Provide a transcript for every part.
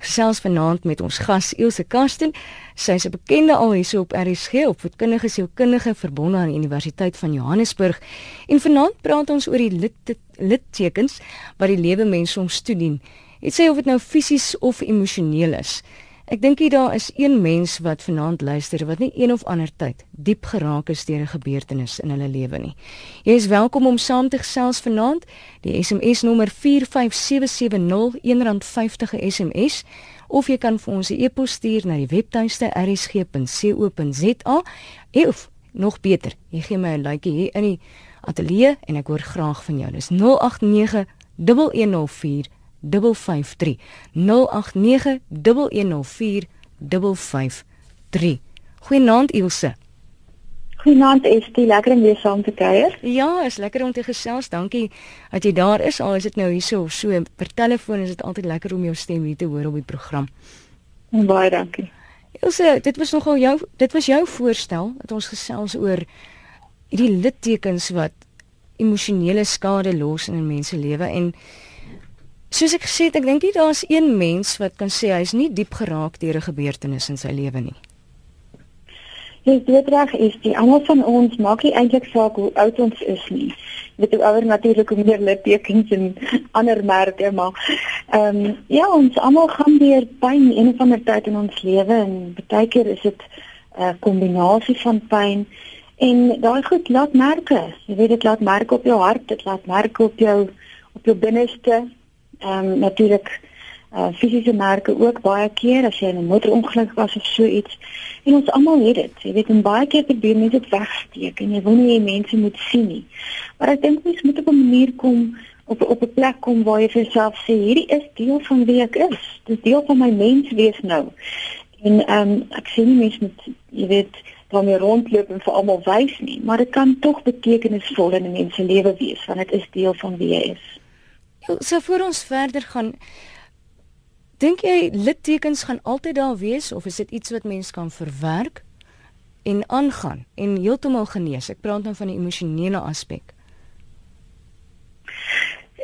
Gesels vanaand met ons gas Ilse Karsten. Sy is 'n bekende al hierso op RSG, opvoedkundige sielkundige verbonde aan die Universiteit van Johannesburg. En vanaand praat ons oor die lit littekens wat die lewe mens soms toedien. Dit sê of dit nou fisies of emosioneel is. Ek dink hier daar is een mens wat vanaand luister wat nie een of ander tyd diep geraak is deur 'n gebeurtenis in hulle lewe nie. Jy is welkom om saam te gesels vanaand. Die SMS nommer 45770 R1.50 SMS of jy kan vir ons 'n e-pos stuur na die webtuiste rsg.co.za of nog beter, jy gee my 'n likeie hier in die ateljee en ek hoor graag van jou. Dis 089 1104 553 Goeienaand Ilse. Goeienaand Estie, lekker om weer saam te kuier. Ja, is lekker om te gesels. Dankie dat jy daar is. Al is dit nou hierso of so per telefoon is dit altyd lekker om jou stem hier te hoor op die program. Baie dankie. Ilse, dit was nogal jou dit was jou voorstel dat ons gesels oor hierdie littekens wat emosionele skade los in 'n mens se lewe en Soos ek gesê het, ek dink nie daar's een mens wat kan sê hy's nie diep geraak deur 'n gebeurtenis in sy lewe nie. Jy weet reg, is die almal van ons maak nie eintlik saak hoe oud ons is nie. Met hoe ouer natuurlik hoe meer littekens en ander merke maar ehm um, ja, ons almal gaan deur pyn een of ander tyd in ons lewe en baie keer is dit 'n uh, kombinasie van pyn en daai goed laat merke. Jy weet dit laat merke op jou hart, dit laat merke op jou op jou binneste ehm um, natuurlik uh fisiese merke ook baie keer as jy in 'n motorongeluk was of so iets. En ons almal het dit. Jy weet, en baie keer probeer mense dit wegsteek en jy wil nie mense moet sien nie. Maar ek dink mens moet op 'n manier kom op op 'n plek kom waar jy vir jouself sê hierdie is deel van wie ek is. Dit is deel van my menswees nou. En ehm um, ek sê nie mense moet jy weet daarmee rondloop en vir almal wys nie, maar dit kan tog betekenisvol in 'n mens se lewe wees want dit is deel van wie jy is. So voor ons verder gaan dink jy littekens gaan altyd daar wees of is dit iets wat mens kan verwerk en aangaan en heeltemal genees? Ek praat nou van die emosionele aspek.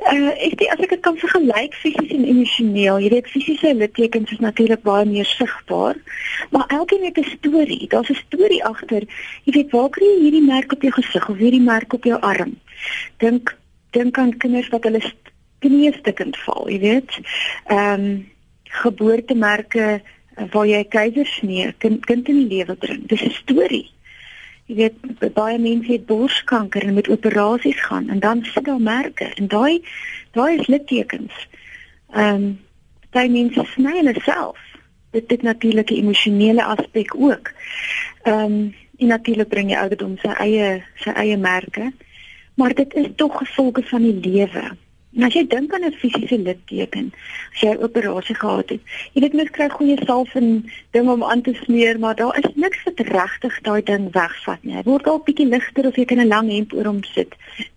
Uh, ek sê as ek dit kan vergelyk fisies en emosioneel, jy weet fisiese littekens is natuurlik baie meer sigbaar, maar elkeen het 'n storie. Daar's 'n storie agter. Jy weet waar kry jy hierdie merk op jou gesig of hierdie merk op jou arm? Dink dink aan kinders wat hulle kniestukkend val, jy weet. Ehm um, geboortemerke waar jy keisersnee kind, kind in die lewe bring. Dis 'n storie. Jy weet baie mense het borskanker en moet operasies gaan en dan sit daar merke en daai daai is littekens. Ehm um, baie mense sny hulle self. Dit het natuurlik 'n emosionele aspek ook. Ehm um, en natuurlik bring jy ouderdom sy eie sy eie merke. Maar dit is tog gevolge van die lewe. En as jy dink aan 'n fisiese litteken, as jy 'n operasie gehad het, jy weet mens kry goeie salf en ding om aan te smeer, maar daar is niks wat regtig daai ding wegvat nie. Hy word al bietjie ligter of jy kan 'n lang hemp oor hom sit,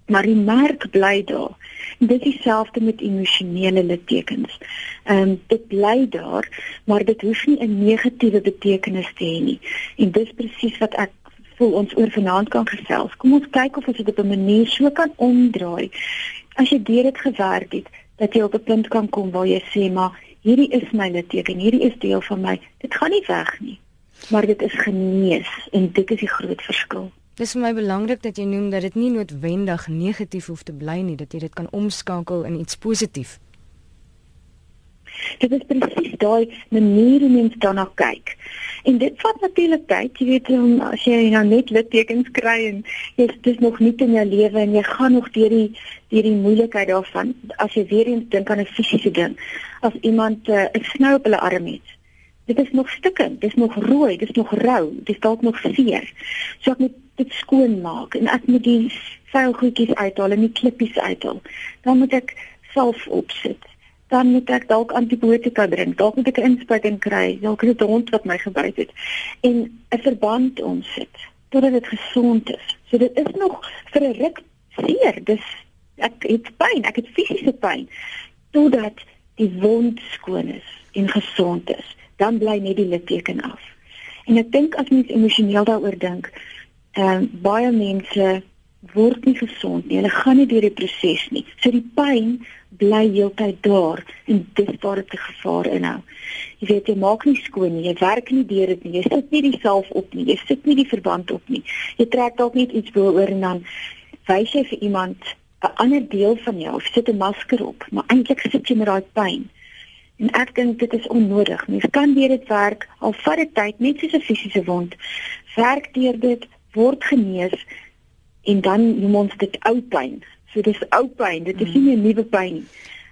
maar die merk bly daar. En dit is dieselfde met emosionele littekens. Ehm um, dit bly daar, maar dit hoef nie 'n negatiewe betekenis te hê nie. En dis presies wat ek voel ons oor vanaand kan gesels. Kom ons kyk of ons dit op 'n manier so kan omdraai as jy deur dit gewerk het dat jy op 'n punt kan kom waar jy sê maar hierdie is my litteken, hierdie is deel van my. Dit gaan nie weg nie. Maar dit is genees en dit is die groot verskil. Dit is vir my belangrik dat jy noem dat dit nie noodwendig negatief hoef te bly nie, dat jy dit kan omskakel in iets positief. Dit is presies daai manier hoe mens daarna kyk. En dit vat natuurlik tyd, jy weet, as jy nou net littekens kry en jy's dis nog nie in jou lewe en jy gaan nog deur die deur die moeilikheid daarvan as jy weer eens dink aan 'n fisiese ding. As iemand uh, 'n snou op hulle arm het. Dit is nog stikkend, dit is nog rooi, dit is nog rou, dit is dalk nog seer. So ek moet dit skoon maak en ek moet die vuil goedjies uithaal en die klippies uithaal. Dan moet ek self opsit dan moet ek dalk antibiotika drink, dalk moet ek 'n inspuiting kry, dalk is dit 'n hond wat my gebyt het en 'n verband omsit totdat dit gesond is. So dit is nog vir 'n ruk seer. Dis ek het pyn, ek het fisiese pyn totdat die wond skoon is en gesond is. Dan bly net die litteken af. En ek dink as mens emosioneel daaroor dink, ehm uh, baie mense word nie gesond nie. Hulle gaan nie deur die proses nie. So die pyn bly heeltyd daar en dis waar dit 'n gevaar inhou. Jy weet jy maak nie skoon nie, jy werk nie deur dit nie. Jy sit nie die self op nie, jy sit nie die verband op nie. Jy trek dalk net iets bo-oor en dan wys jy vir iemand 'n ander deel van jou of sit 'n masker op, maar eintlik sit jy met daai pyn. En ek dink dit is onnodig. Mens kan deur dit werk al vat dit tyd, net soos 'n fisiese wond. Werk deur dit, word genees en dan noem ons dit ou pyn. So dis ou pyn, dit is nie 'n nuwe pyn nie.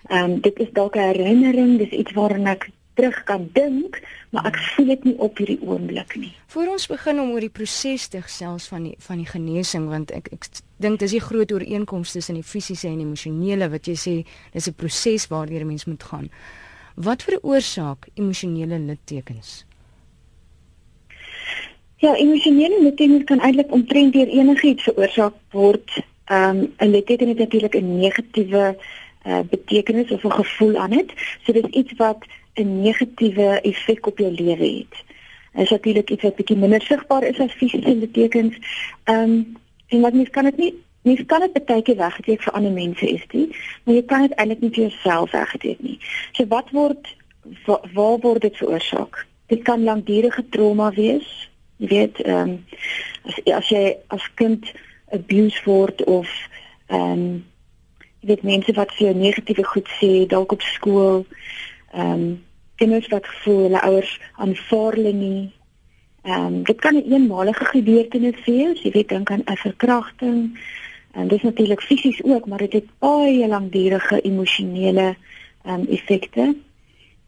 Ehm um, dit is dalk 'n herinnering, dis iets waaraan ek terug kan dink, maar ek voel dit nie op hierdie oomblik nie. Voor ons begin om oor die proses te gesels van die van die genesing want ek ek dink dis die groot ooreenkomste tussen die fisiese en emosionele wat jy sê dis 'n proses waardeur 'n mens moet gaan. Wat veroorsaak emosionele littekens? Ja, emosionele littekens kan eintlik omtrent deur enigiets veroorsaak word. Ehm um, 'n litteken het natuurlik 'n negatiewe uh, betekenis of 'n gevoel aan dit. So dis iets wat 'n negatiewe effek op jou lewe het. Dit is natuurlik iets wat bietjie minder sigbaar is as fisiese littekens. Ehm um, en wat mens kan dit nie mens kan dit baie keer weggeteek vir ander mense is dit, maar jy kan dit eintlik nie vir jouself weggeteek nie. So wat word wa, waar word dit veroorsaak? Dit kan langdurige trauma wees. Jy weet, ehm um, as as jy as kind abuse word of ehm um, jy weet mense wat vir jou negatiewe goed sê dalk op skool ehm um, kinders wat voel hulle ouers aanvaar hulle nie ehm um, dit kan 'n eenmalige gebeurtenis wees jy weet dink aan 'n verkrachting en dit is natuurlik fisies ook maar dit het baie langdurige emosionele ehm um, effekte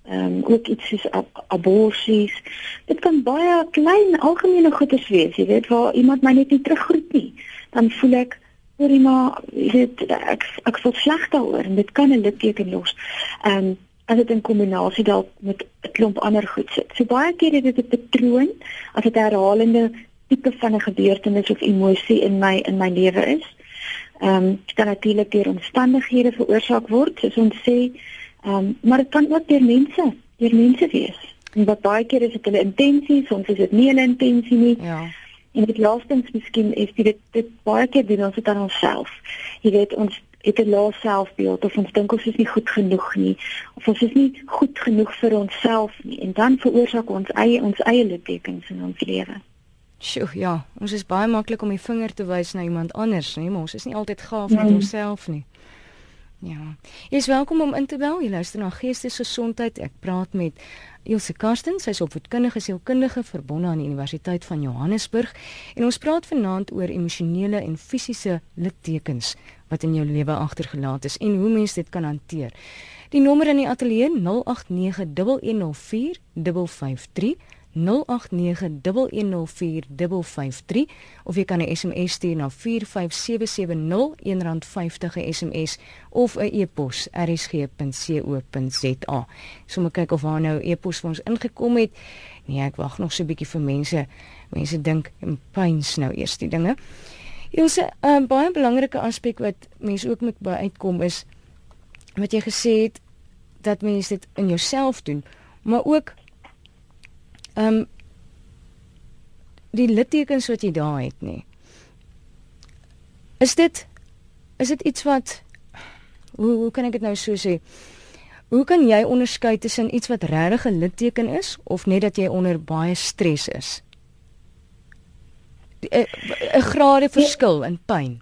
ehm um, ook iets soos ab aborsies. Dit kan baie klein algemene goedes wees, jy weet waar iemand my net nie teruggroet nie. Dan voel ek oor iemand, jy weet ek ek voel sleg daaroor en dit kan 'n litteken los. Ehm um, as dit in kombinasie dalk met 'n klomp ander goed sit. So baie keer is dit 'n patroon as dit herhalende tipe van 'n gebeurtenis of emosie in my in my lewe is. Ehm um, dit kan natuurlik deur omstandighede veroorsaak word, soos ons sê Ehm um, maar dit kan ook deur mense, deur mense wees. En wat baie keer is dit hulle intensie, soms is dit nie hulle intensie nie. Ja. En dit laastens miskien is dit dit baie keer doen ons dit aan onsself. Jy weet ons het 'n lae selfbeeld of ons dink ons is nie goed genoeg nie of ons is nie goed genoeg vir onsself nie en dan veroorsaak ons eie ons eie littekens in ons lewe. Sjoe, ja, ons is baie maklik om die vinger te wys na iemand anders, nee, maar ons is nie altyd gaaf met mm. onsself nie. Ja. Jy is welkom om in te bel. Jy luister na Geestesgesondheid. Ek praat met Ilse Karsten, sy is opvoedkundige sielkundige verbonde aan die Universiteit van Johannesburg en ons praat vanaand oor emosionele en fisiese littekens wat in jou lewe agtergelaat is en hoe mens dit kan hanteer. Die nommer in die ateljee 089 104 553 0891104553 of jy kan 'n SMS stuur na 45770 R1.50 'n SMS of 'n e-pos rsg.co.za. Sommige kyk of daar nou e-pos vir ons ingekom het. Nee, ek wag nog so 'n bietjie vir mense. Mense dink en pyns nou eers die dinge. Ons 'n um, baie belangrike aspek wat mense ook moet by uitkom is wat jy gesê het dat mense dit in jouself doen, maar ook Ehm um, die littekens wat jy daar het nê. Is dit is dit iets wat hoe hoe kan ek dit nou so sê? Hoe kan jy onderskei tussen iets wat regtig 'n litteken is of net dat jy onder baie stres is? 'n 'n grade verskil in pyn.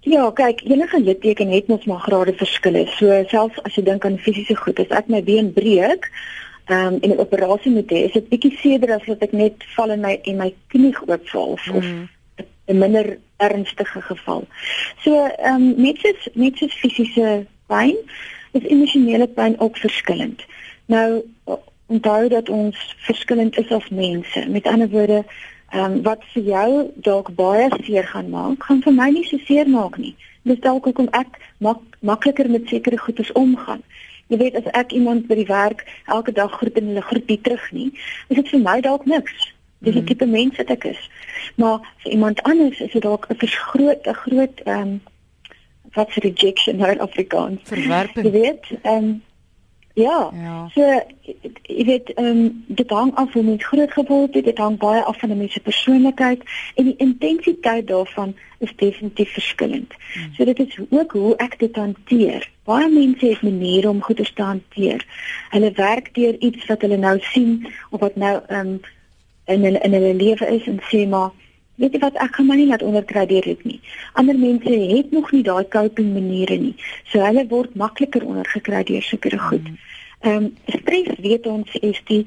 Ja, kyk, enige litteken het mos maar grade verskille. So selfs as jy dink aan fisiese goed, as ek my been breek, um, en 'n operasie moet hê, is dit bietjie seerder as wat ek net val in my en my knie oopval of mm. 'n minder ernstige geval. So ehm um, net soos net soos fisiese pyn, is emosionele pyn ook verskillend. Nou onthou dat ons verskillend is as mense. Met ander woorde, ehm um, wat vir jou dalk baie seer gaan maak, gaan vir my nie so seer maak nie. Dis dalk hoekom ek mak makliker met sekere goedes omgaan. Jy weet as ek iemand by die werk elke dag groet en hulle groet nie terug nie, is dit vir my dalk niks. Dis die mm. tipe mens wat ek is. Maar vir iemand anders is dit dalk 'n groot 'n groot ehm um, wat se rejection nou in Afrikaans. Verwerping. Jy weet, ehm um, Ja. ja. So jy weet ehm um, dit hang af hoe mens groot geword het, dit hang baie af van 'n mens se persoonlikheid en die intensiteit daarvan is definitief verskillend. Hmm. So dit is ook hoe ek dit hanteer. Baie mense het maniere om goeie te hanteer. Hulle werk deur iets wat hulle nou sien of wat nou ehm um, in hulle in hulle lewe is en sê maar weet jy wat ek gaan maar nie laat onderkry deur dit nie. Ander mense het nog nie daai coping maniere nie. So hulle word makliker ondergekry deur sekere goed. Mm. Ehm um, stres weet ons is die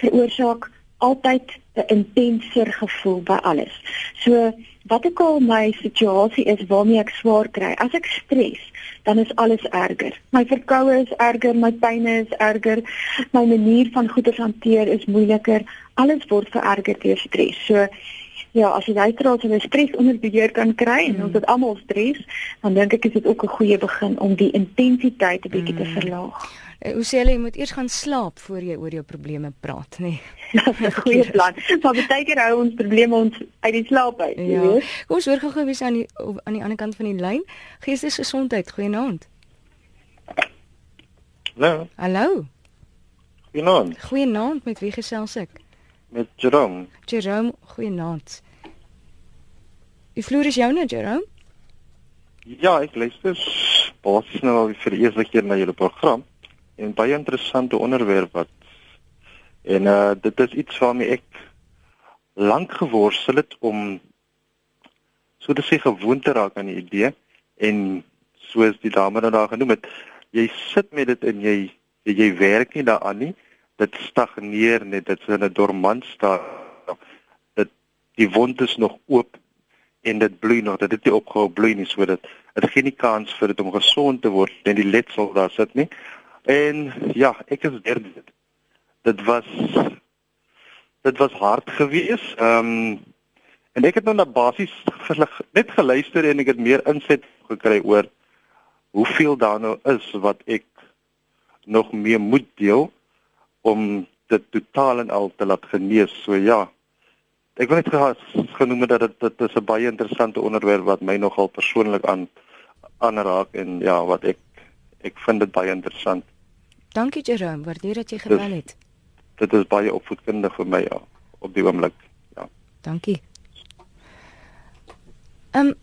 veroorsaak altyd 'n intenser gevoel by alles. So wat ek al my situasie is waarmee ek swaar kry, as ek stres, dan is alles erger. My verkoue is erger, my pyne is erger, my manier van goeie hanteer is moeiliker. Alles word vererger deur stres. So Ja, as jy uiteraard hulle stres onder beheer kan kry en mm. ons het almal stres, dan dink ek is dit ook 'n goeie begin om die intensiteit 'n bietjie mm. te verlaag. Uh, hoe sê jy moet eers gaan slaap voor jy oor jou probleme praat, nê? Nee. Ja, dis 'n goeie plan. Maar baie keer hou ons probleme ons uit die slaap uit, ja. weet. Kom ons hoor gou-gou wie is aan die aan die ander kant van die lyn. Geestesgesondheid, goeienaand. Hallo. Hallo. Goeienaand. Goeienaand, met wie gesels ek? met Jerome. Jerome, goeienaand. Die vloer is joune, Jerome? Ja, ek luister basies nou al vir die eerste keer na julle program en baie interessante onderwerp wat en uh dit is iets waarmee ek lank geworstel het om so te sê gewoond te raak aan die idee en soos die dame nou daar genoem het, jy sit met dit en jy jy werk nie daaraan nie dit stagneer net dit is in 'n dormant staat dit die wond is nog oop en dit bloei nog dit het nie opgehou bloei nie so dit dit gee nie kans vir dit om gesond te word en die letsel daar sit nie en ja ek is deur dit dit was dit was hard geweest ehm um, en ek het nou na basies net geluister en ek het meer inset gekry oor hoeveel daar nou is wat ek nog meer moet deel om dit totaal en al te laat genees. So ja. Ek wil net genoem dat dit dit is 'n baie interessante onderwerp wat my nogal persoonlik aan aanraak en ja, wat ek ek vind dit baie interessant. Dankie Jerome, waardeer dat jy gebel het. Dit is baie opvoedkundig vir my ja, op die oomblik. Ja. Dankie. Ehm um,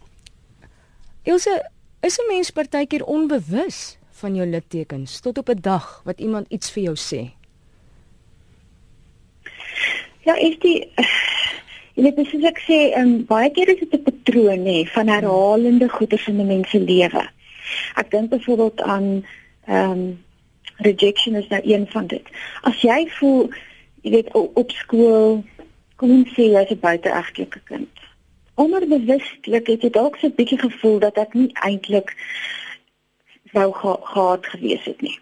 Ilse, is 'n mens partykeer onbewus van jou littekens tot op 'n dag wat iemand iets vir jou sê? Ja, is die jy weet soos ek sê, um, baie keer is dit 'n patroon nê van herhalende goeders in 'n mens se lewe. Ek dink byvoorbeeld aan ehm um, rejection is nou een van dit. As jy voel jy weet op skool kom jy sê jy's 'n buiteegtelike kind. Onderbewustelik het jy dalk so 'n bietjie gevoel dat ek nie eintlik wou ge gehad gewees het nie.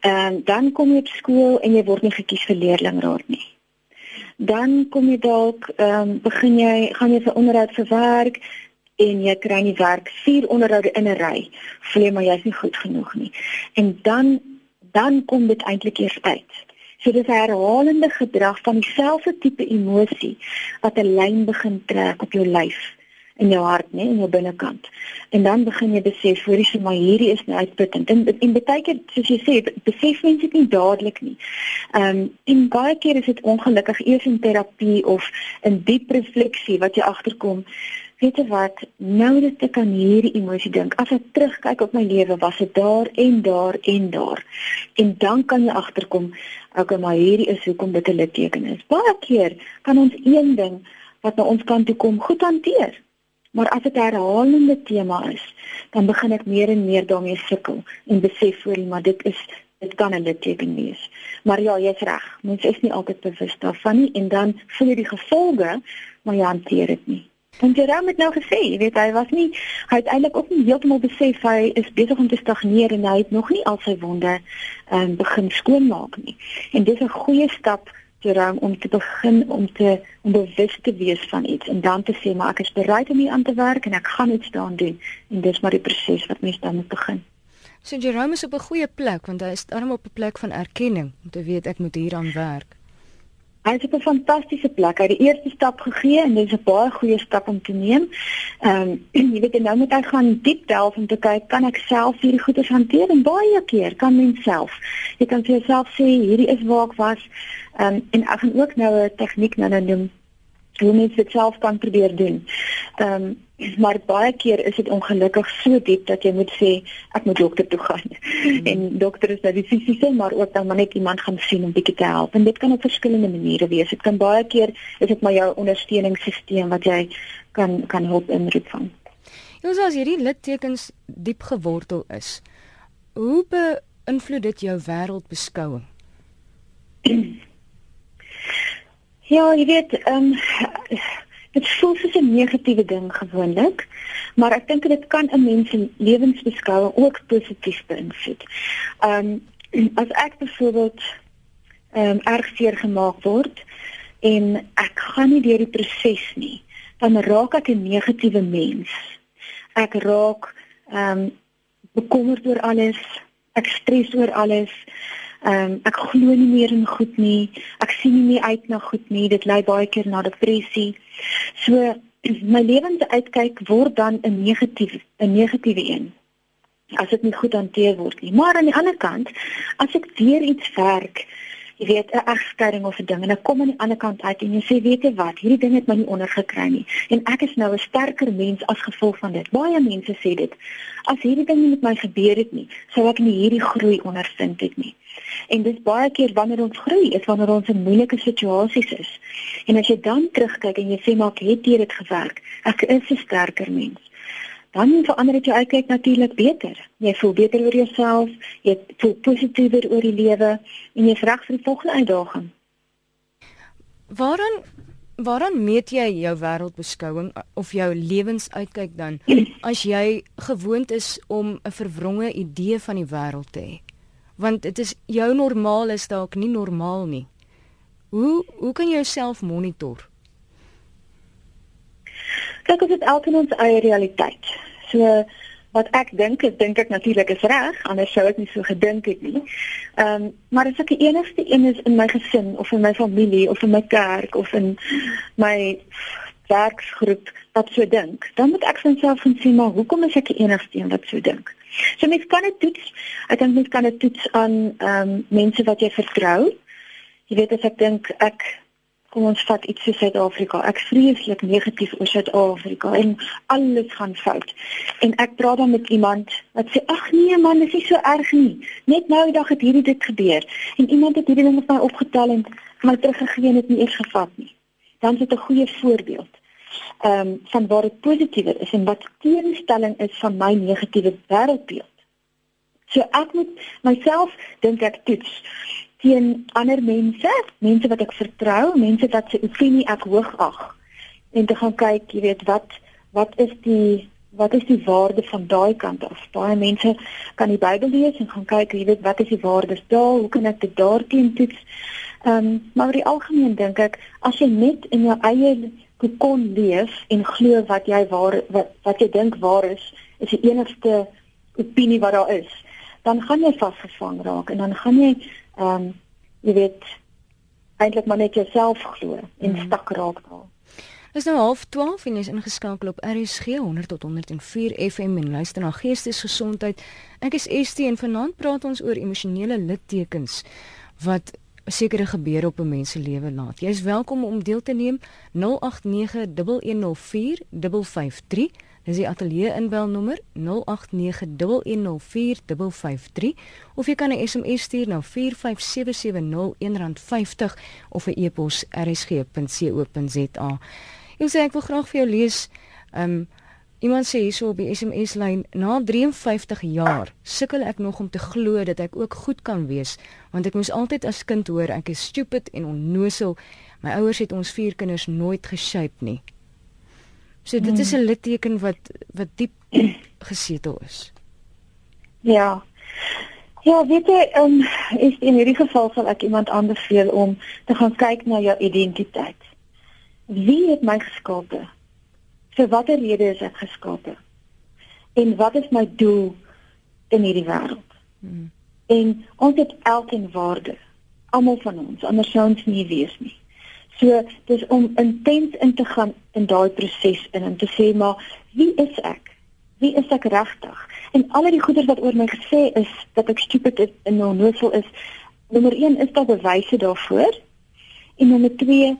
Ehm um, dan kom jy op skool en jy word nie gekies vir leerlingraad nie dan kom jy dalk ehm um, begin jy gaan jy vir onderhoud vir werk en jy kry nie werk vier onderhoude in 'n ry voel jy maar jy's nie goed genoeg nie en dan dan kom dit eintlik eers uit so dis herhalende gedrag van dieselfde tipe emosie wat 'n lyn begin trek op jou lyf in jou hart, né, in jou binnekant. En dan begin jy besef, hoorie, so maar hierdie is nou uitputtend. En en baie keer, soos jy sê, besef mense dit nie dadelik nie. Ehm um, en baie keer is dit ongelukkig eers in terapie of in diep refleksie wat jy agterkom. Weet jy wat? Nou dat ek aan hierdie emosie dink, as ek terugkyk op my lewe, was dit daar en daar en daar. En dan kan jy agterkom, okay, maar hierdie is hoekom dit 'n litteken is. Baie keer kan ons een ding wat na ons kant toe kom goed hanteer Maar as dit 'n herhalende tema is, dan begin ek meer en meer daarmee sukkel en besef voor maar dit is dit kan 'n litteken wees. Maar ja, jy's reg. Mens is nie altyd bewus daarvan nie en dan voel jy die gevolge, maar jy hanteer dit nie. En Jerome het nou gesê, jy weet hy was nie hy het eintlik ook nie heeltemal besef hy is besig om te stagneer en hy het nog nie al sy wonde ehm um, begin skoonmaak nie. En dis 'n goeie stap Jerome om te begin om te om bewus te wees van iets en dan te sê maar ek is bereid om hier aan te werk en ek gaan iets daaraan doen en dis maar die proses wat mens dan moet begin. So Jerome is op 'n goeie plek want hy is daarom op 'n plek van erkenning om te weet ek moet hieraan werk. Hy het 'n fantastiese plek. Hy het die eerste stap gegee en dit is 'n baie goeie stap om te neem. Ehm um, jy weet nou moet hy gaan diep delf om te kyk kan ek self hierdie goeders hanteer en baie keer kan mens self. Jy kan vir jouself sê hierdie is waar ek was. Ehm um, en ek gaan ook nou 'n tegniek nou noem hoe mens dit self kan probeer doen. Ehm um, maar baie keer is dit ongelukkig so diep dat jy moet sê ek moet dokter toe gaan. Mm. En dokter is nou die fisiese maar ook dan maar net iemand gaan sien om bietjie te help. En dit kan op verskillende maniere wees. Dit kan baie keer is dit maar jou ondersteuningssisteem wat jy kan kan help inroep van. Ons as hierdie littekens diep gewortel is. Hoe beïnvloed dit jou wêreldbeskouing? Ja, jy weet, ehm um, dit voel soos 'n negatiewe ding gewoonlik, maar ek dink dit kan 'n mens se lewensbeskouing ook positief beïnvloed. Ehm um, as ek byvoorbeeld ehm um, erg seer gemaak word en ek gaan nie deur die proses nie, dan raak ek 'n negatiewe mens. Ek raak ehm um, bekommerd oor alles, ek stres oor alles. Ehm um, ek glo nie meer in goed nie. Ek sien nie meer uit na goed nie. Dit lei baie keer na depressie. So my lewensuitkyk word dan 'n negatief 'n negatiewe een as dit nie goed hanteer word nie. Maar aan die ander kant, as ek weer iets werk, jy weet 'n egskeiding of 'n ding en ek kom aan die ander kant uit en jy sê weet jy wat hierdie ding het my nie ondergekry nie en ek is nou 'n sterker mens as gevolg van dit baie mense sê dit as hierdie ding nie met my gebeur het nie sou ek nie hierdie groei ondervind het nie en dis baie keer wanneer ons groei is wanneer ons in moeilike situasies is en as jy dan terugkyk en jy sê maar ek het dit gewerk ek is 'n sterker mens dan verander dit jou uitkyk natuurlik beter. Jy voel beter oor jouself, jy voel positiewer oor die lewe en jy vra vir die volgende uitdaging. Waaraan waaraan meet jy jou wêreldbeskouing of jou lewensuitkyk dan as jy gewoond is om 'n verwronge idee van die wêreld te hê? Want dit is jou normaal is dalk nie normaal nie. Hoe hoe kan jy jouself monitor? Kyk, ons het elkeen ons eie realiteit. So wat ek dink, ek dink ek natuurlik is reg, anders sou ek nie so gedink het nie. Ehm, um, maar as ek die enigste een is in my gesin of in my familie of in my kerk of in my werksgroep wat so dink, dan moet ek vir myself gaan sê, maar hoekom is ek die enigste een wat so dink? So mens kan dit toets. Ek dink mens kan dit toets aan ehm um, mense wat jy vertrou. Jy weet as ek dink ek kom ons vat iets so Suid-Afrika. Ek vreeslik negatief oor Suid-Afrika en alles gaan fout. En ek praat dan met iemand wat sê ag nee man, dit is so erg nie. Net nou dag het hierdie dit gebeur en iemand het hierdie ding op my opgetel en my teruggegee en dit nie eers gevat nie. Dan is dit 'n goeie voorbeeld. Ehm um, van waar dit positiewer is en wat teenstelling is van my negatiewe wêreldbeeld. So ek moet myself dink ek toets teen ander mense, mense wat ek vertrou, mense wat se opinie ek hoog ag. En te gaan kyk, jy weet, wat wat is die wat is die waarde van daai kant af? Baie mense kan die Bybel lees en gaan kyk, jy weet, wat is die waardes daar? Hoe kan ek dit daarteen toets? Ehm, um, maar oor die algemeen dink ek, as jy net in jou eie kokon leef en glo wat jy waar wat wat jy dink waar is, is die enigste opinie wat daar is, dan gaan jy vasgevang raak en dan gaan jy ehm um, jy weet eintlik maar net jouself glo en mm. stak raak daar. Dis nou half 12 en jy's ingeskakel op RSG 100 tot 104 FM en luister na Geestesgesondheid. Ek is Estie en vanaand praat ons oor emosionele littekens wat sekere gebeure op 'n mens se lewe laat. Jy's welkom om deel te neem 0891104553 Dis die ateljee inbelnommer 0891104553 of jy kan 'n SMS stuur na 45770 R1.50 of 'n e-pos rsg.co.za. Ek sê ek wil graag vir jou lees. Um iemand sê hierso op die SMS lyn na 53 jaar sukkel ek nog om te glo dat ek ook goed kan wees want ek moes altyd as kind hoor ek is stupid en onnosel. My ouers het ons vier kinders nooit geshape nie. So dit is 'n hmm. litteken wat wat diep gesetel is. Ja. Ja, weet jy, um, is in hierdie geval sal ek iemand aanbeveel om te gaan kyk na jou identiteit. Wie het my geskape? Vir watter rede is ek geskape? En wat is my doel in hierdie wêreld? Hmm. En ons het elkeen waarde. Almal van ons, anders sou ons nie wees nie. So dis om intens in te gaan in daai proses in en te sê maar wie is ek? Wie is ek regtig? En al die goeders wat oor my gesê is dat ek stupid is en onnoosel is, nommer 1 is daar bewyse daarvoor. En nommer 2,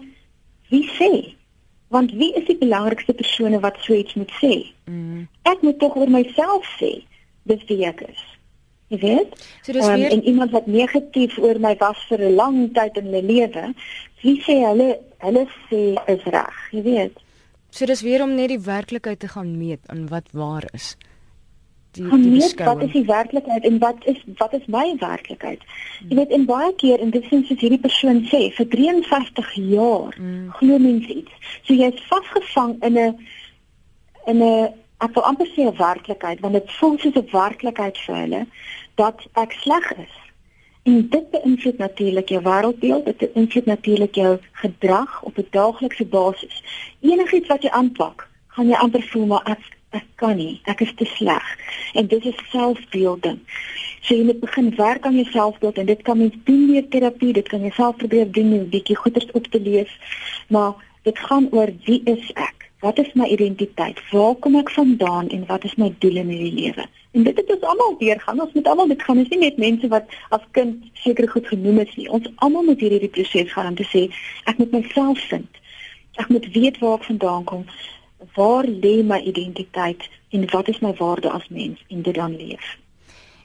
wie sê? Want wie is die belangrikste persone wat so iets moet sê? Mm. Ek moet tog oor myself sê dis wie ek is. Jy weet? So dis um, weer en iemand wat negatief oor my was vir 'n lang tyd in my lewe, wie sê hulle hulle sê is reg, jy weet? So dis weer om net die werklikheid te gaan meet aan wat waar is. Die, die meet wat is die werklikheid en wat is wat is my werklikheid? Hmm. Jy weet in baie keer en dit sins soos hierdie persoon sê vir 53 jaar hmm. glo mense iets. So jy's vasgevang in 'n in 'n ek wil amper sê 'n werklikheid want dit voel soos 'n werklikheid vir hulle dat ek sleg is. En dit beïnvloed natuurlik jou wêreldbeeld, dit beïnvloed natuurlik jou gedrag op 'n daaglikse basis. Enigiets wat jy aanpak, gaan jy amper voel maar ek ek kan nie, ek is te sleg. En dit is selfbeelding. So jy moet begin werk aan jou selfbeeld en dit kan mens doen deur terapie, dit kan jy self probeer doen, 'n bietjie goeders op te lees, maar dit gaan oor wie is ek? Wat is my identiteit? Waar kom ek vandaan en wat is my doel in hierdie lewe? En dit het ons almal deurgaan. Ons moet almal dit gaan. Ons is nie net mense wat as kind seker goed genoem is nie. Ons almal moet hierdie proses gaan om te sê ek moet myself vind. Ek moet weet waar ek vandaan kom. Waar lê my identiteit en wat is my waarde as mens en dit dan leef.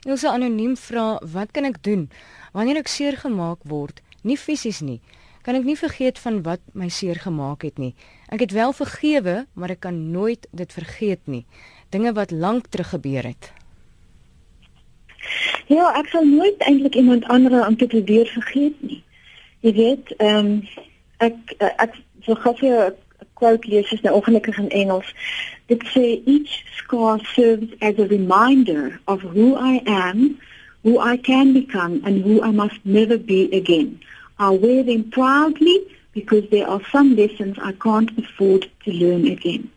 Ons anoniem vra, wat kan ek doen wanneer ek seer gemaak word? Nie fisies nie kan ek nie vergeet van wat my seer gemaak het nie. Ek het wel vergewe, maar ek kan nooit dit vergeet nie. Dinge wat lank terug gebeur het. Ja, ek sal nooit eintlik iemand anders aan te probeer vergeet nie. Jy weet, ehm um, ek ek so gou vir 'n quote lees is nou ongelukkig in Engels. Dit sê each scar serves as a reminder of who I am, who I can become and who I must never be again. I wear them proudly because there are some lessons I can't afford to learn again.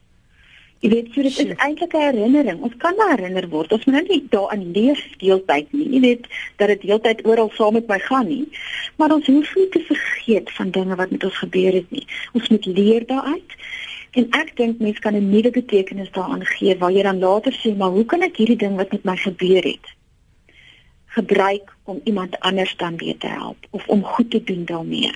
Jy weet, so dit is eintlik 'n herinnering. Ons kan herinner word. Ons moet nou nie daarin leef deeltyd nie. Jy weet dat dit deeltyd oral saam met my gaan nie. Maar ons hoef nie te vergeet van dinge wat met ons gebeur het nie. Ons moet leer daaruit. En ek dink mense kan 'n nuwe betekenis daaraan gee waar jy dan later sê, "Maar hoe kan ek hierdie ding wat met my gebeur het gebruik om iemand anders dan weer te help of om goed te doen daarmee.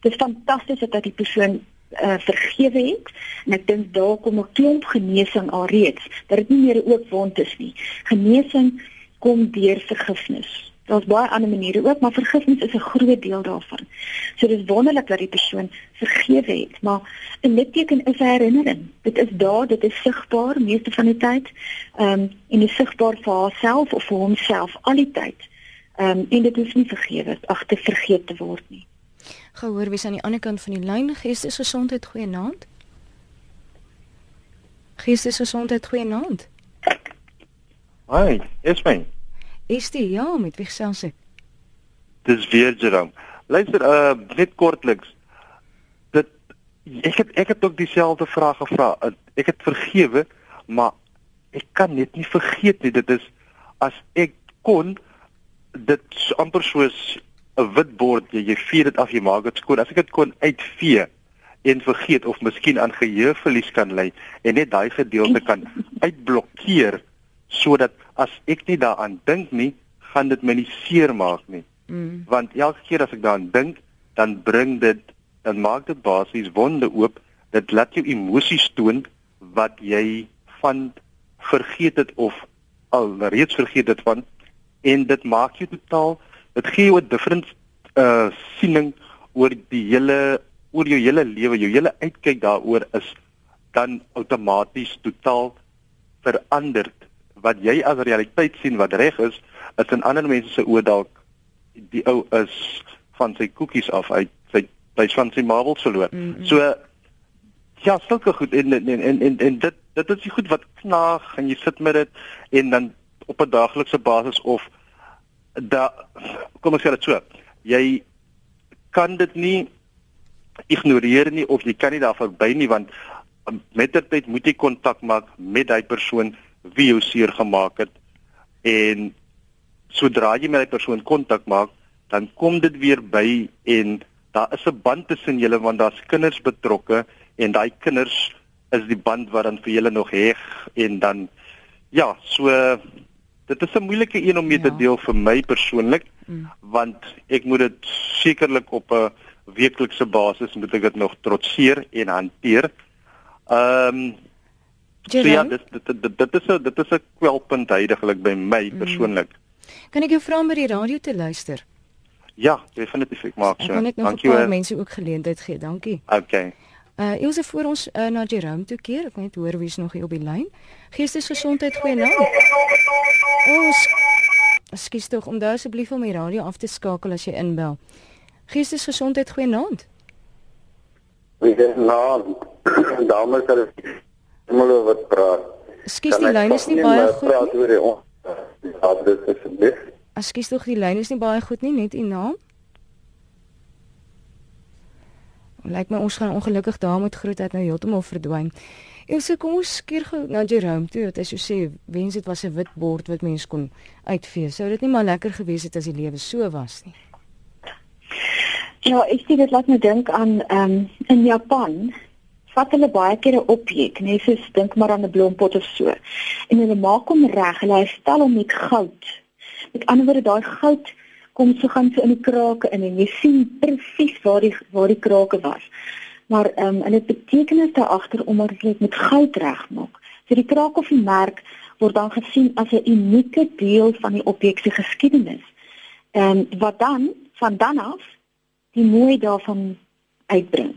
Dit is fantasties dat die persoon uh, vergewe het en ek dink daar kom 'n klomp genesing alreeds dat dit nie meer 'n oop wond is nie. Genesing kom deur vergifnis. Daar's baie ander maniere ook, maar vergifnis is 'n groot deel daarvan. So dis wonderlik dat die persoon vergewe het, maar 'n litteken is 'n herinnering. Dit is daar, dit is sigbaar meeste van die tyd. Ehm um, en is sigbaar vir haarself of vir homself al die tyd. Ehm um, en dit is nie vergewe, ag te vergeet te word nie. Gehoor wie is aan die ander kant van die lyn? Geestesgesondheid goeie naand. Geestesgesondheid goeie naand. Hi, is my. Is dit ja, met wie gesels ek? Dis weer Jerome. Luister, uh net kortliks. Dit ek het ek het ook dieselfde vraag gevra. Ek het vergewe, maar ek kan net nie vergeet nie. Dit is as ek kon dit amper soos 'n wit bord, jy, jy vee dit af, jy maak dit skoon. As ek dit kon uitvee en vergeet of miskien aan geheueverlies kan lei en net daai gedeelte kan uitblokkeer sodat as ek nie daaraan dink nie, gaan dit my nie seermaak nie. Mm. Want elke keer as ek daaraan dink, dan bring dit dan maak dit basies wonde oop. Dit laat jou emosies toon wat jy van vergeet het of al reeds vergeet het van en dit maak jou totaal dit gee jou 'n different uh siening oor die hele oor jou hele lewe, jou hele uitkyk daaroor is dan outomaties totaal verander wat jy as realiteit sien wat reg is, is in ander mense se oë dalk die ou is van sy koekies af uit sy hy's van sy marbles verloor. Mm -hmm. So ja, sulke goed en en en en, en dit dit is die goed wat knaag en jy sit met dit en dan op 'n daaglikse basis of da kom ek sê dit so. Jy kan dit nie ignoreer nie of jy kan nie daar verby nie want met die tyd moet jy kontak maak met daai persoon wie jou seer gemaak het en sodra jy met 'n persoon kontak maak, dan kom dit weer by en daar is 'n band tussen julle want daar's kinders betrokke en daai kinders is die band wat dan vir julle nog heg en dan ja, so dit is 'n moeilike een om mee ja. te deel vir my persoonlik mm. want ek moet dit sekerlik op 'n weeklikse basis moet ek dit nog trotseer en hanteer. Ehm um, so ja, dit dit dit, dit is 'n dit is 'n kwelpunt heidaglik by my mm. persoonlik. Kan ek jou vra om by die radio te luister? Ja, definitief ek maak so. Dankie. Ek wil mense ook geleentheid gee. Dankie. Okay. Uh Ilse voor ons uh, na Jerome toe keer. Ek net hoor wie's nog hier op die lyn. Geestesgesondheid goeie naam. Ons Skus tog om daar asseblief om die radio af te skakel as jy inbel. Geestesgesondheid goeie naam. Goeie naam. Dames en here wat praat. Skus die lyn is nie baie goed. Praat oor die adres asseblief. Skus tog die lyn is nie baie goed nie, net u naam. Lyk my ons gaan ongelukkig daar met grootheid nou heeltemal verdwyn. Elsə kom ons keer gou na Jerome toe. Wat hy so sê, wens dit was 'n wit bord wat mens kon uitvee. Sou dit nie maar lekker gewees het as die lewe so was nie. Ja, ek sê dit laat my dink aan ehm um, in Japan vat hulle baie keer 'n objek, net soos dink maar aan 'n blompot of so. En hulle maak hom reg. Hulle stel hom met goud. Met ander woorde, daai goud kom so gaan so in die krake in en jy sien presies waar die waar die krake was. Maar ehm um, en dit betekenis daar agter omdat dit met goud regmaak. So die kraak of die merk word dan gesien as 'n unieke deel van die objek se geskiedenis. En ehm, wat dan van dan af die mooi daarvan uitbring.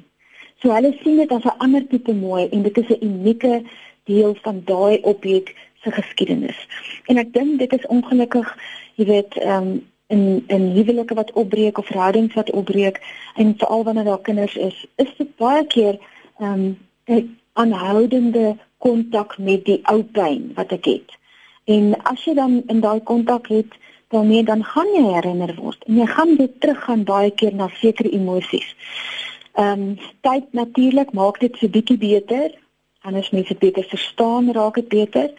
So hulle sien dit as 'n ander tipe mooi en dit is 'n unieke deel van daai objek se geskiedenis. En ek dink dit is ongelukkig, jy weet, ehm um, in in huwelike wat opbreek of verhoudings wat opbreek en veral wanneer daar kinders is, is dit baie keer ehm um, 'n aanhoudende kontak met die ou pyn wat ek het. En as jy dan in daai kontak het, dan nee, dan gaan jy herinner word en jy gaan weer teruggaan baie keer na sekere emosies. Ehm um, tyd natuurlik maak dit so bietjie beter. Anders mense beter verstaan, raak dit beter.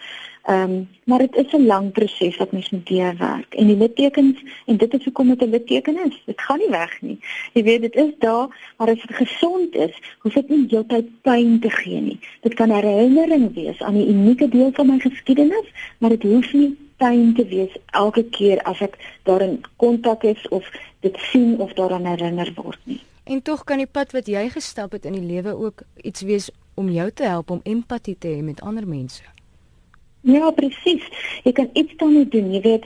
Ehm um, maar dit is 'n lang proses wat mens moet deurwerk. En die littekens en dit is hoekom dit 'n litteken is. Dit gaan nie weg nie. Jy weet dit is daar, maar as dit gesond is, hoef dit nie heeltyd pyn te gee nie. Dit kan herinnering wees aan 'n unieke deel van my geskiedenis, maar dit hoef nie pyn te wees elke keer as ek daarin kontak is of dit sien of daaraan herinner word nie. En tog kan die pad wat jy gestap het in die lewe ook iets wees om jou te help om empatie te hê met ander mense. Ja, presies. Jy kan iets daarmee doen, jy weet.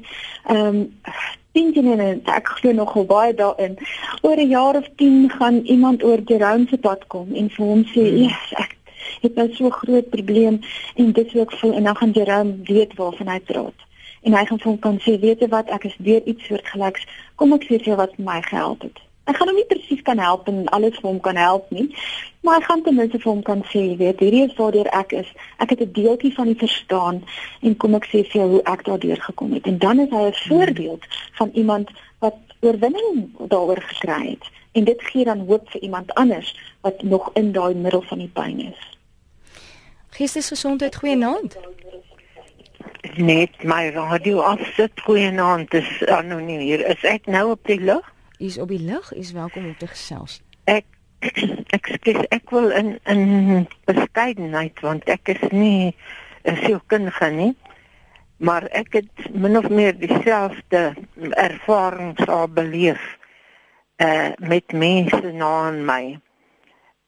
Ehm um, dink jy net ek glo nogal baie daarin. Oor 'n jaar of 10 gaan iemand oor Jerome se pad kom en vir hom sê. "Ja, ek het nou so groot probleem en dit sou ek voel en dan gaan Jerome weet waarvan hy praat." En hy gaan vir hom kan sê, "Weet jy wat, ek is deur iets soortgelyks. Kom ek sê vir jou wat my gehelp het." Ek gaan hom nie presies kan help en alles vir hom kan help nie. Maar ek gaan ten minste vir hom kan sê, weet, hierdie is waar ek is. Ek het 'n deeltjie van die verstaan en kom ek sê vir jou hoe ek daardeur gekom het. En dan is hy 'n voorbeeld van iemand wat oorwinning daaroor gekry het. En dit gee dan hoop vir iemand anders wat nog in daai middel van die pyn is. Geestesgesondheid goeie naam. Net my radio afsit goeie naam. Dis anoniem hier. Is ek nou op die lug? Is op die lig, is welkom om te gesels. Ek ek skes ek wil in in beskeidenheid want ek is nie 'n sielkundige nie. Maar ek het min of meer dieselfde ervarings al beleef uh met mense na in my.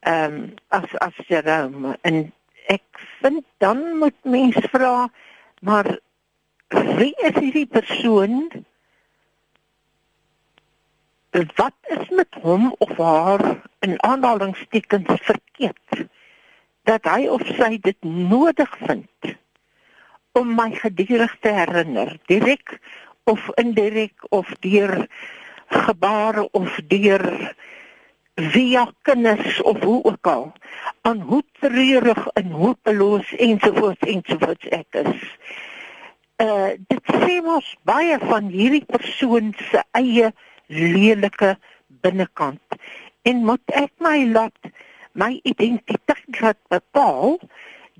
Ehm um, as as Jerome en ek vind dan moet mense vra maar wie is hierdie persoon wat is met hom of haar in aanhalingstekens verkeerd dat hy of sy dit nodig vind om my gedurig te herinner? Direk of indirek of deur gebare of deur via kinders of hoe ook al aan hoe treurig en hopeloos ensovoorts ensovoorts ek is. Uh dit sê mos baie van hierdie persoon se eie lelike binnekant en moet ek my laat my identiteit laat bepaal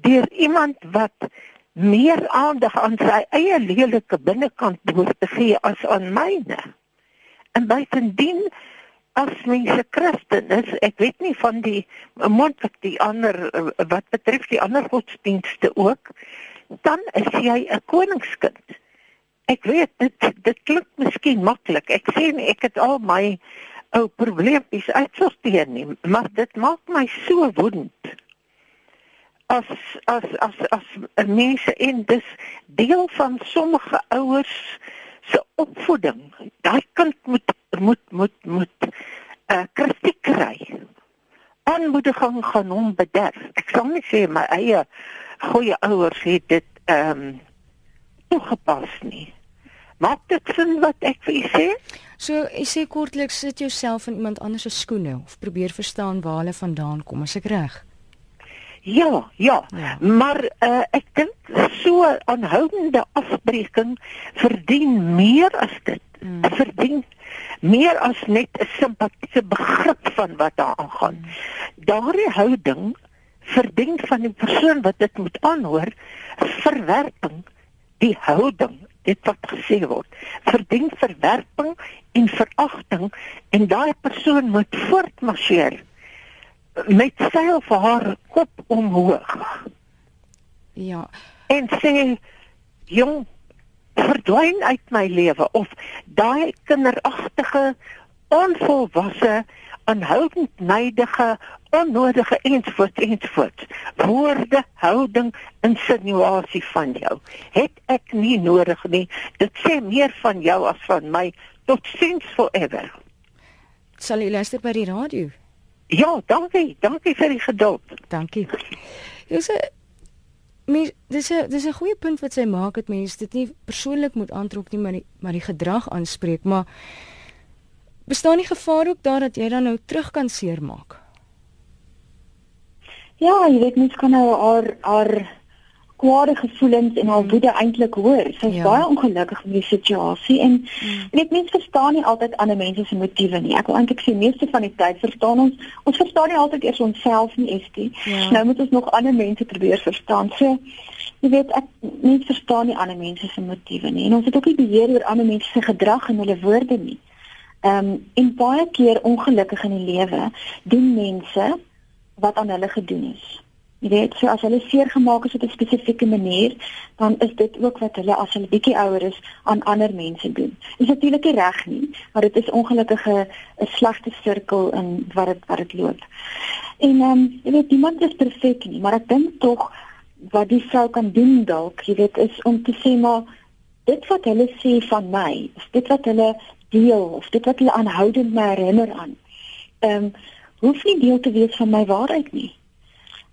deur iemand wat meer aandag aan sy eie lelike binnekant behoort te gee as aan myne. En bytendien as mense Christen is, ek weet nie van die moontlik die ander wat betref die ander godsdienste ook, dan is jy 'n koningskind. Ek weet dit dit klink miskien maklik. Ek sê nie ek het al my ou probleempies uitsorteer nie, maar dit maak my so woedend. As as as as mense en dis deel van sommige ouers se opvoeding. Daai kind moet moet moet moet uh, kritiek kry. Aanmoediging gaan hom bederf. Ek sal nie sê my eie goeie ouers het dit ehm um, toegepas nie. Maak dit sin wat ek vir u sê? So, ek sê kortliks sit jouself in iemand anders se skoene of probeer verstaan waar hulle vandaan kom, as ek reg. Ja, ja, ja. Maar uh, ek dink so aanhoudende afbreking verdien meer as dit. Mm. Verdien meer as net 'n simpatiese begrip van wat daar aangaan. Mm. Daardie houding verdien van die persoon wat dit moet aanhoor verwerping die houding dit wat gesê word verdien verwerping en veragting en daai persoon moet voortmarseer met sy of haar kop omhoog. Ja. En sê jong verdwyn uit my lewe of daai kinderagtige onvolwasse aanhoudend neidige onnodige ensvoort ensvoort woorde houding insinuasie van jou het ek nie nodig nie dit sê meer van jou as van my tot sins forever sal jy luister by die radio Ja, dankie. Dankie vir die geduld. Dankie. Dis 'n mens dis 'n dis 'n goeie punt wat sy maak dat mense dit nie persoonlik moet aantrek nie, maar die, maar die gedrag aanspreek, maar bestaan nie gevaar ook daar dat jy dan nou terug kan seermaak? Ja, jy weet mens kan nou haar haar kwade gevoelens en haar woede eintlik hoor. Sy is ja. baie ongelukkig met die situasie en mm. net mense verstaan nie altyd ander mense se motiewe nie. Ek wil eintlik sê meeste van die tyd verstaan ons ons verstaan nie altyd eers onsself nie, Estie. Ja. Nou moet ons nog ander mense probeer verstaan. So jy weet ek nie verstaan nie ander mense se motiewe nie en ons het ook nie beheer oor ander mense se gedrag en hulle woorde nie. Ehm um, en baie keer ongelukkig in die lewe doen mense wat aan hulle gedoen is. Jy weet, so as hulle seer gemaak is op 'n spesifieke manier, dan is dit ook wat hulle as hulle bietjie ouer is aan ander mense doen. Dit is natuurlik nie reg nie, maar dit is ongelukkige 'n slegte sirkel in wat dit wat dit loop. En ehm um, jy weet, niemand is perfek nie, maar ek dink tog wat die vrou kan doen dalk, jy weet, is om te sê maar dit wat hulle sê van my, is dit wat hulle deel of dit wat hulle aanhoudend my herinner aan. Ehm um, hoef nie deel te wees van my waarheid nie.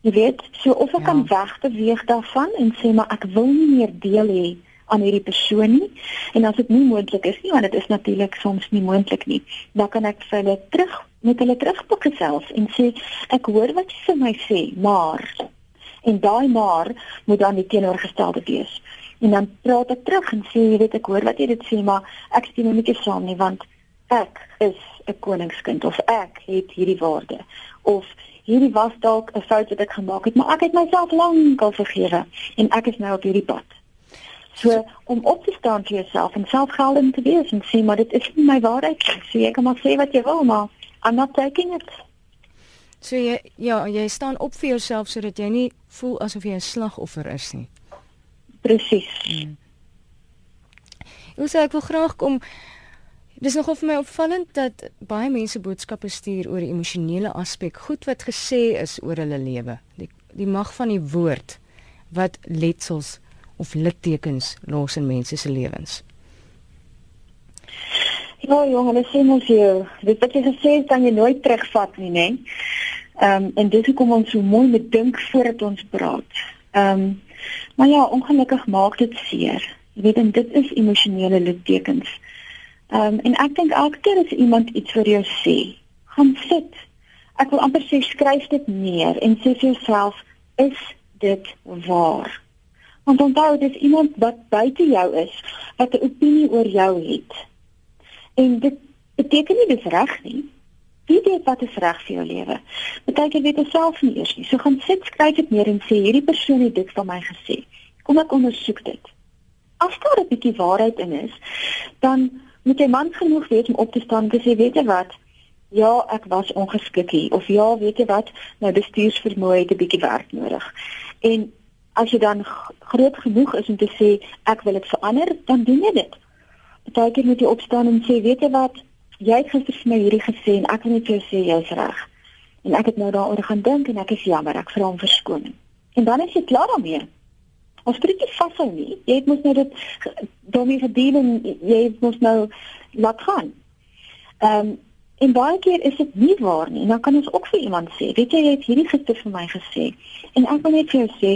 Jy weet, so of ek ja. kan wegbeweeg daarvan en sê maar ek wil nie meer deel hê aan hierdie persoon nie. En as dit nie moontlik is nie, want dit is natuurlik soms nie moontlik nie, dan kan ek vir hulle terug met hulle terugpak gesels en sê ek hoor wat jy vir my sê, maar en daai maar moet dan die teenoorgestelde wees. En dan praat ek terug en sê jy weet ek hoor wat jy dit sê, maar ek stem nie mee saam nie want ek is 'n koningskind of ek het hierdie waarde of hierdie was dalk 'n fout wat ek gemaak het, maar ek het myself lankal vergewe en ek is nou op hierdie pad. So om op te staan vir jouself en selfgeldend te wees en sê maar dit is nie my waarheid nie. So jy kan maar sê wat jy wil, maar I'm not taking it. So jy ja, jy staan op vir jouself sodat jy nie voel asof jy 'n slagoffer is nie. Presies. Hmm. Ek sê ek wil graag kom Dis nogal vir my opvallend dat baie mense boodskappe stuur oor die emosionele aspek, goed wat gesê is oor hulle lewe. Die die mag van die woord wat letsels of littekens los in mense se lewens. Ja, dit sê mos jy, dit wat jy gesê het, kan jy nooit terugvat nie, né? Ehm um, en dis hoekom ons so mooi moet dink voordat ons praat. Ehm um, maar ja, ongelukkig maak dit seer. Jy weet, en dit is emosionele littekens. Ehm um, en ek dink elke keer as iemand iets vir jou sê, gaan sit. Ek wil amper sê skryf dit neer en sê vir jouself, is dit waar? Want onthou dit is iemand wat buite jou is, wat 'n opinie oor jou het. En dit beteken nie dis reg nie. Wie weet wat is reg vir jou lewe? Beteken weet dit self nie eers nie. So gaan sit, skryf dit neer en sê hierdie persoon het dit van my gesê. Kom ek ondersoek dit. As daar 'n bietjie waarheid in is, dan moet jy man genoeg wees om op te staan en sê weet jy wat ja, ek was ongeskik hier of ja, weet jy wat, my bestuursvermoë het 'n bietjie werk nodig. En as jy dan groot genoeg is om te sê ek wil dit verander, dan doen jy dit. Partykeer moet jy opstaan en sê, weet jy wat, jy het gister vir my hierdie gesê en ek wil net jou sê jy's reg. En ek het nou daaroor gaan dink en ek is jammer, ek vra om verskoning. En dan is jy klaar daarmee. Ons moet dit vashou nie. Jy moet nou dit daarmee verdeel en jy moet nou laat gaan. Ehm um, En baie keer is dit nie waar nie. En dan kan ons ook vir iemand sê, weet jy jy het hierdie gister vir my gesê. En ek wil net vir jou sê,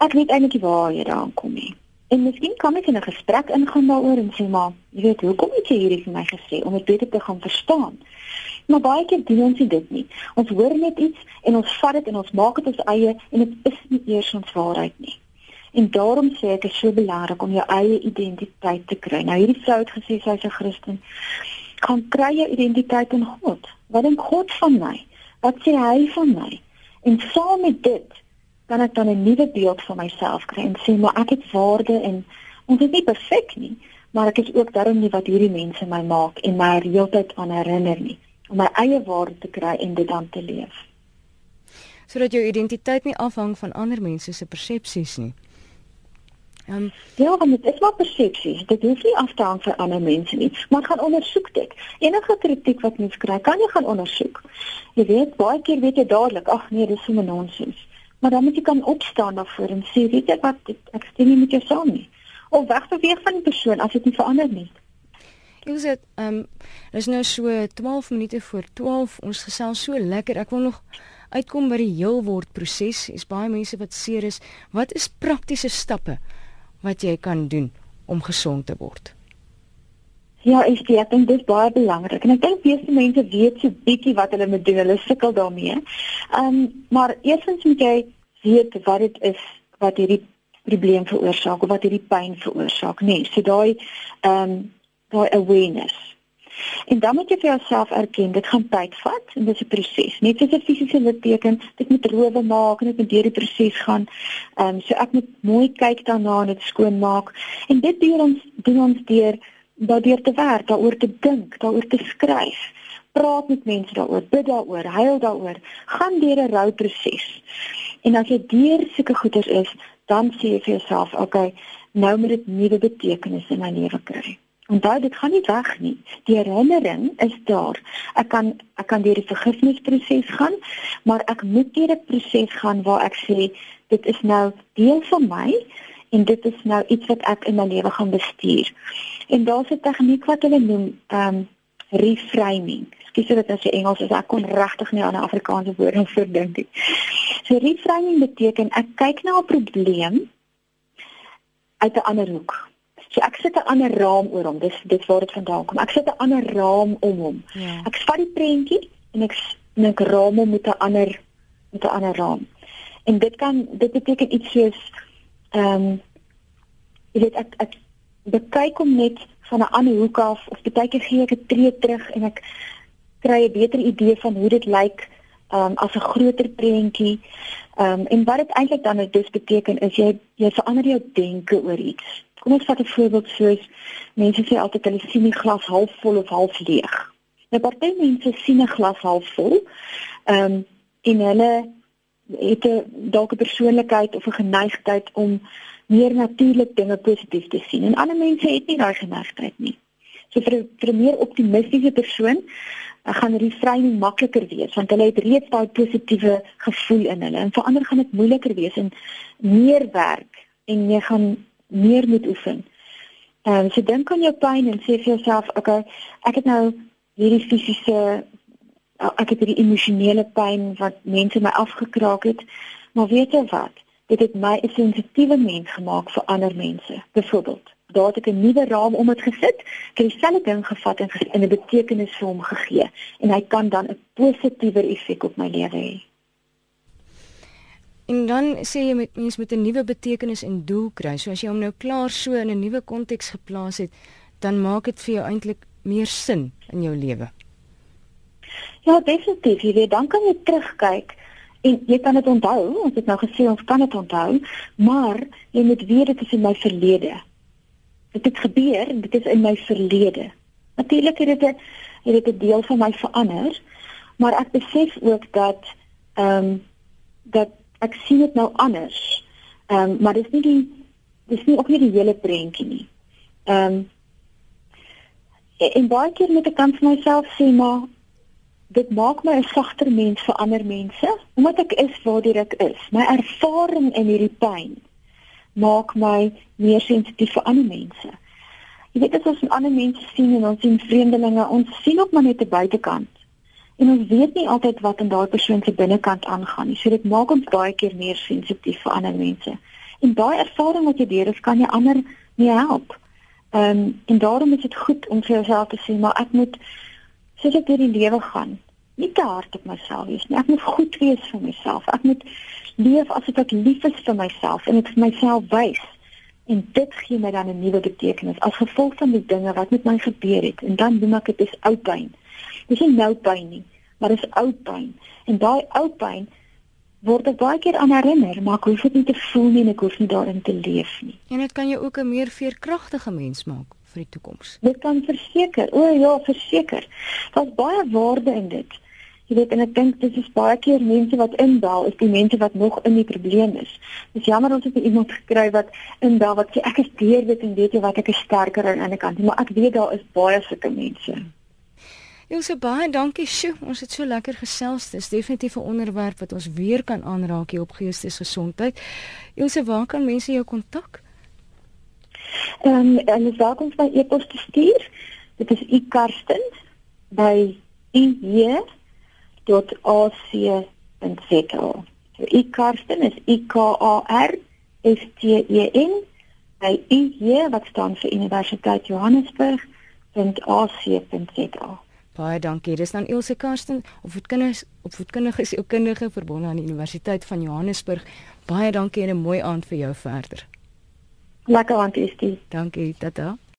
ek weet eintlik nie waar jy daaraan kom nie. En miskien kan ek in 'n gesprek ingaan daaroor en sê maar, jy weet, hoekom het jy hierdie vir my gesê om dit beter te gaan verstaan? Maar baie keer doen ons dit nie. Ons hoor net iets en ons vat dit en ons maak dit ons eie en dit is nie eers ons waarheid nie. En daarom sê ek dit is so belangrik om jou eie identiteit te kry. Nou hierdie vrou het gesê sy's 'n Christen gaan kry jou identiteit in God. Wat dink God van my? Wat sê hy van my? En saam met dit kan ek dan 'n nuwe beeld van myself kry en sê maar ek het waarde en ons is nie perfek nie, maar ek is ook daarom nie wat hierdie mense my maak en my heeltyd aan herinner nie om my eie waarde te kry en dit dan te leef. Sodat jou identiteit nie afhang van ander mense se persepsies nie. Um, ja, want dit is maar persepsies. Dit hoef nie af te hang van ander mense nie, maar gaan ondersoek dit. Enige kritiek wat mens kry, kan jy gaan ondersoek. Jy weet, baie keer weet jy dadelik, ag nee, dis sommer nonsens. Maar dan moet jy kan opstaan daarvoor en sê, weet jy wat, ek stem nie met jou saam nie. Of wegbeweeg van die persoon as dit nie verander nie. Ek sê, ehm, is nou so 12 minute voor 12. Ons gesels so lekker. Ek wil nog uitkom by die heel word proses. Is baie mense wat seer is. Wat is praktiese stappe? wat jy kan doen om gesond te word? Ja, ek sê ek dink dit is baie belangrik en ek dink baie mense weet so bietjie wat hulle moet doen. Hulle sukkel daarmee. Ehm, um, maar eerstens moet jy weet wat dit is wat hierdie probleem veroorsaak of wat hierdie pyn veroorsaak, nê. Nee, so daai ehm um, daai awareness. En dan moet jy vir jouself erken, dit gaan tyd vat en dit is 'n proses. Net soos 'n fisiese litteken, dit moet rowe maak en dit moet deur die proses gaan. Ehm um, so ek moet mooi kyk daarna en dit skoon maak. En dit doen ons doen ons deur daardeur te werk, daaroor te dink, daaroor te skryf. Praat met mense daaroor, bid daaroor, huil daaroor, gaan deur 'n rouproses. En as jy deur sulke goeders is, dan sê jy vir jouself, "Oké, okay, nou moet dit nuwe betekenis in my lewe kry." Onthou dit gaan nie weg nie. Die herinnering is daar. Ek kan ek kan deur die vergifnisproses gaan, maar ek moet deur 'n proses gaan waar ek sê dit is nou deel van my en dit is nou iets wat ek in my lewe gaan bestuur. En daar's 'n tegniek wat hulle noem ehm um, reframing. Skiet dit as jy Engels is, ek kon regtig nie aan 'n Afrikaanse woord verdink nie. So reframing beteken ek kyk na 'n probleem uit 'n ander hoek. So ek sit 'n ander raam oor hom. Dis dis waar dit vandaan kom. Ek sit 'n ander raam om hom. Ja. Ek vat die prentjie en ek en ek raam hom met 'n ander met 'n ander raam. En dit kan dit beteken iets soos ehm um, jy weet ek ek bekyk hom net van 'n ander hoek af of baie keer gee ek 'n tree terug en ek kry 'n beter idee van hoe dit lyk um, as 'n groter prentjie. Ehm um, en wat dit eintlik dan dus beteken is jy jy verander jou denke oor iets. Kom ons vat 'n voorbeeld soos mense sê altyd hulle sien die glas halfvol of half leeg. Nou party mense sien 'n glas halfvol. Ehm um, en hulle het 'n dalk 'n persoonlikheid of 'n geneigtheid om meer natuurlik dinge positief te sien en ander mense het nie daai geneigtheid nie. So vir 'n vir 'n meer optimistiese persoon uh, gaan reframing makliker wees want hulle het reeds daai positiewe gevoel in hulle. En vir ander gaan dit moeiliker wees en meer werk en jy gaan meer moet oefen. Ehm um, so dink aan jou pyn en sê vir jouself, okay, ek het nou hierdie fisiese ek het hierdie emosionele pyn wat mense my afgekraak het, maar weet jy wat? Dit het my 'n sensitiewe mens gemaak vir ander mense. Byvoorbeeld, daar het ek 'n nuwe raam om dit gesit, ek het dieselfde ding gevat en in 'n betekenis vir hom gegee en hy kan dan 'n positiewer effek op my lewe hê. En dan sê jy met mense met 'n nuwe betekenis en doel kry. So as jy hom nou klaar so in 'n nuwe konteks geplaas het, dan maak dit vir jou eintlik meer sin in jou lewe. Ja, definitief. Jy weet, dan kan jy terugkyk en jy kan dit onthou. Ons het nou gesê ons kan dit onthou, maar jy moet weet dit is in my verlede. Dit het gebeur dit is in my verlede. Natuurlik het dit 'n Jy weet 'n deel van my verander, maar ek besef ook dat ehm um, dat ek sien dit nou anders. Ehm um, maar dis nie die dis nie ook nie die hele prentjie nie. Ehm um, en baie keer met 'n kant van myself sê maar dit maak my 'n sagter mens vir ander mense omdat ek is waar ek is. My ervaring in hierdie pyn maak my meer sensitief vir ander mense. Jy weet as ons ander mense sien en ons sien vreemdelinge, ons sien ook maar net 'n buitekant. En ons weet nie altyd wat in daai persoon se binnekant aangaan nie. So dit maak ons baie keer meer sensitief vir ander mense. En daai ervaring wat jy deur het, kan jy ander nie help. Ehm um, en daarom is dit goed om vir jouself te sê maar ek moet soos ek deur die lewe gaan, nie te hard op myself wees nie. Ek moet goed wees vir myself. Ek moet leef asof ek lief is vir myself en ek vir myself wys. En dit gee my dan 'n nuwe betekenis as gevolg van die dinge wat met my gebeur het. En dan noem ek dit is ou pyn. Dis nie nou pyn nie, maar dis ou pyn. En daai ou pyn word ek baie keer aan herinner, maar ek hoef dit nie te voel nie en ek hoef nie daarin te leef nie. En dit kan jou ook 'n meer veerkragtige mens maak vir die toekoms. Dit kan verseker. O ja, verseker. Daar's baie waarde in dit. Jy weet en ek dink dis is baie keer mense wat inbel, is die mense wat nog in die probleem is. Dis jammer ons het iemand gekry wat inbel wat sê ek is deur dit en weet jy wat ek is sterker aan die ander kant, maar ek weet daar is baie sulke mense. Hmm. Ilse baie dankie. Sjoe, ons het so lekker gesels. Dis definitief 'n onderwerp wat ons weer kan aanraak hier op geestesgesondheid. Ilse, waar kan mense jou kontak? Ehm um, en dis welkom by e-pos te stuur. Dit is ikarsten by ie.ac.za. So ikarsten is i k a r s t e n by ie wat staan vir Universiteit Johannesburg.ac.za. Baie dankie. Dis dan Elsje Karsten, opvoedkundige opvoedkundige sielkundige verbonde aan die Universiteit van Johannesburg. Baie dankie en 'n mooi aand vir jou verder. Lekker aand, Estie. Dankie, tata.